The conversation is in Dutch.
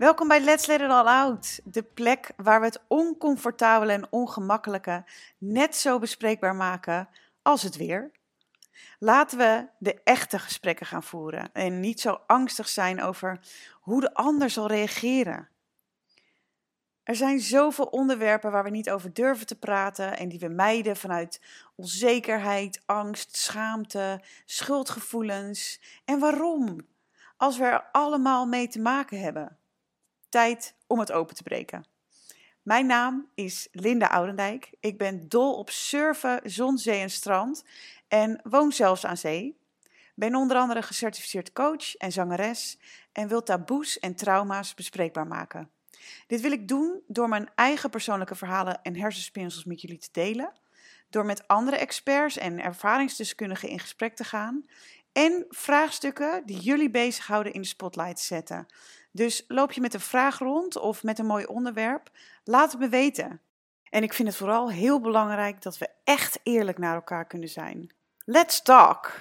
Welkom bij Let's Let It All Out. De plek waar we het oncomfortabele en ongemakkelijke net zo bespreekbaar maken als het weer. Laten we de echte gesprekken gaan voeren en niet zo angstig zijn over hoe de ander zal reageren. Er zijn zoveel onderwerpen waar we niet over durven te praten en die we mijden vanuit onzekerheid, angst, schaamte, schuldgevoelens. En waarom? Als we er allemaal mee te maken hebben. Tijd om het open te breken. Mijn naam is Linda Oudendijk. Ik ben dol op surfen, zon, zee en strand en woon zelfs aan zee. Ben onder andere gecertificeerd coach en zangeres en wil taboes en trauma's bespreekbaar maken. Dit wil ik doen door mijn eigen persoonlijke verhalen en hersenspinsels met jullie te delen, door met andere experts en ervaringsdeskundigen in gesprek te gaan en vraagstukken die jullie bezighouden in de spotlight zetten. Dus loop je met een vraag rond of met een mooi onderwerp, laat het me weten. En ik vind het vooral heel belangrijk dat we echt eerlijk naar elkaar kunnen zijn. Let's talk!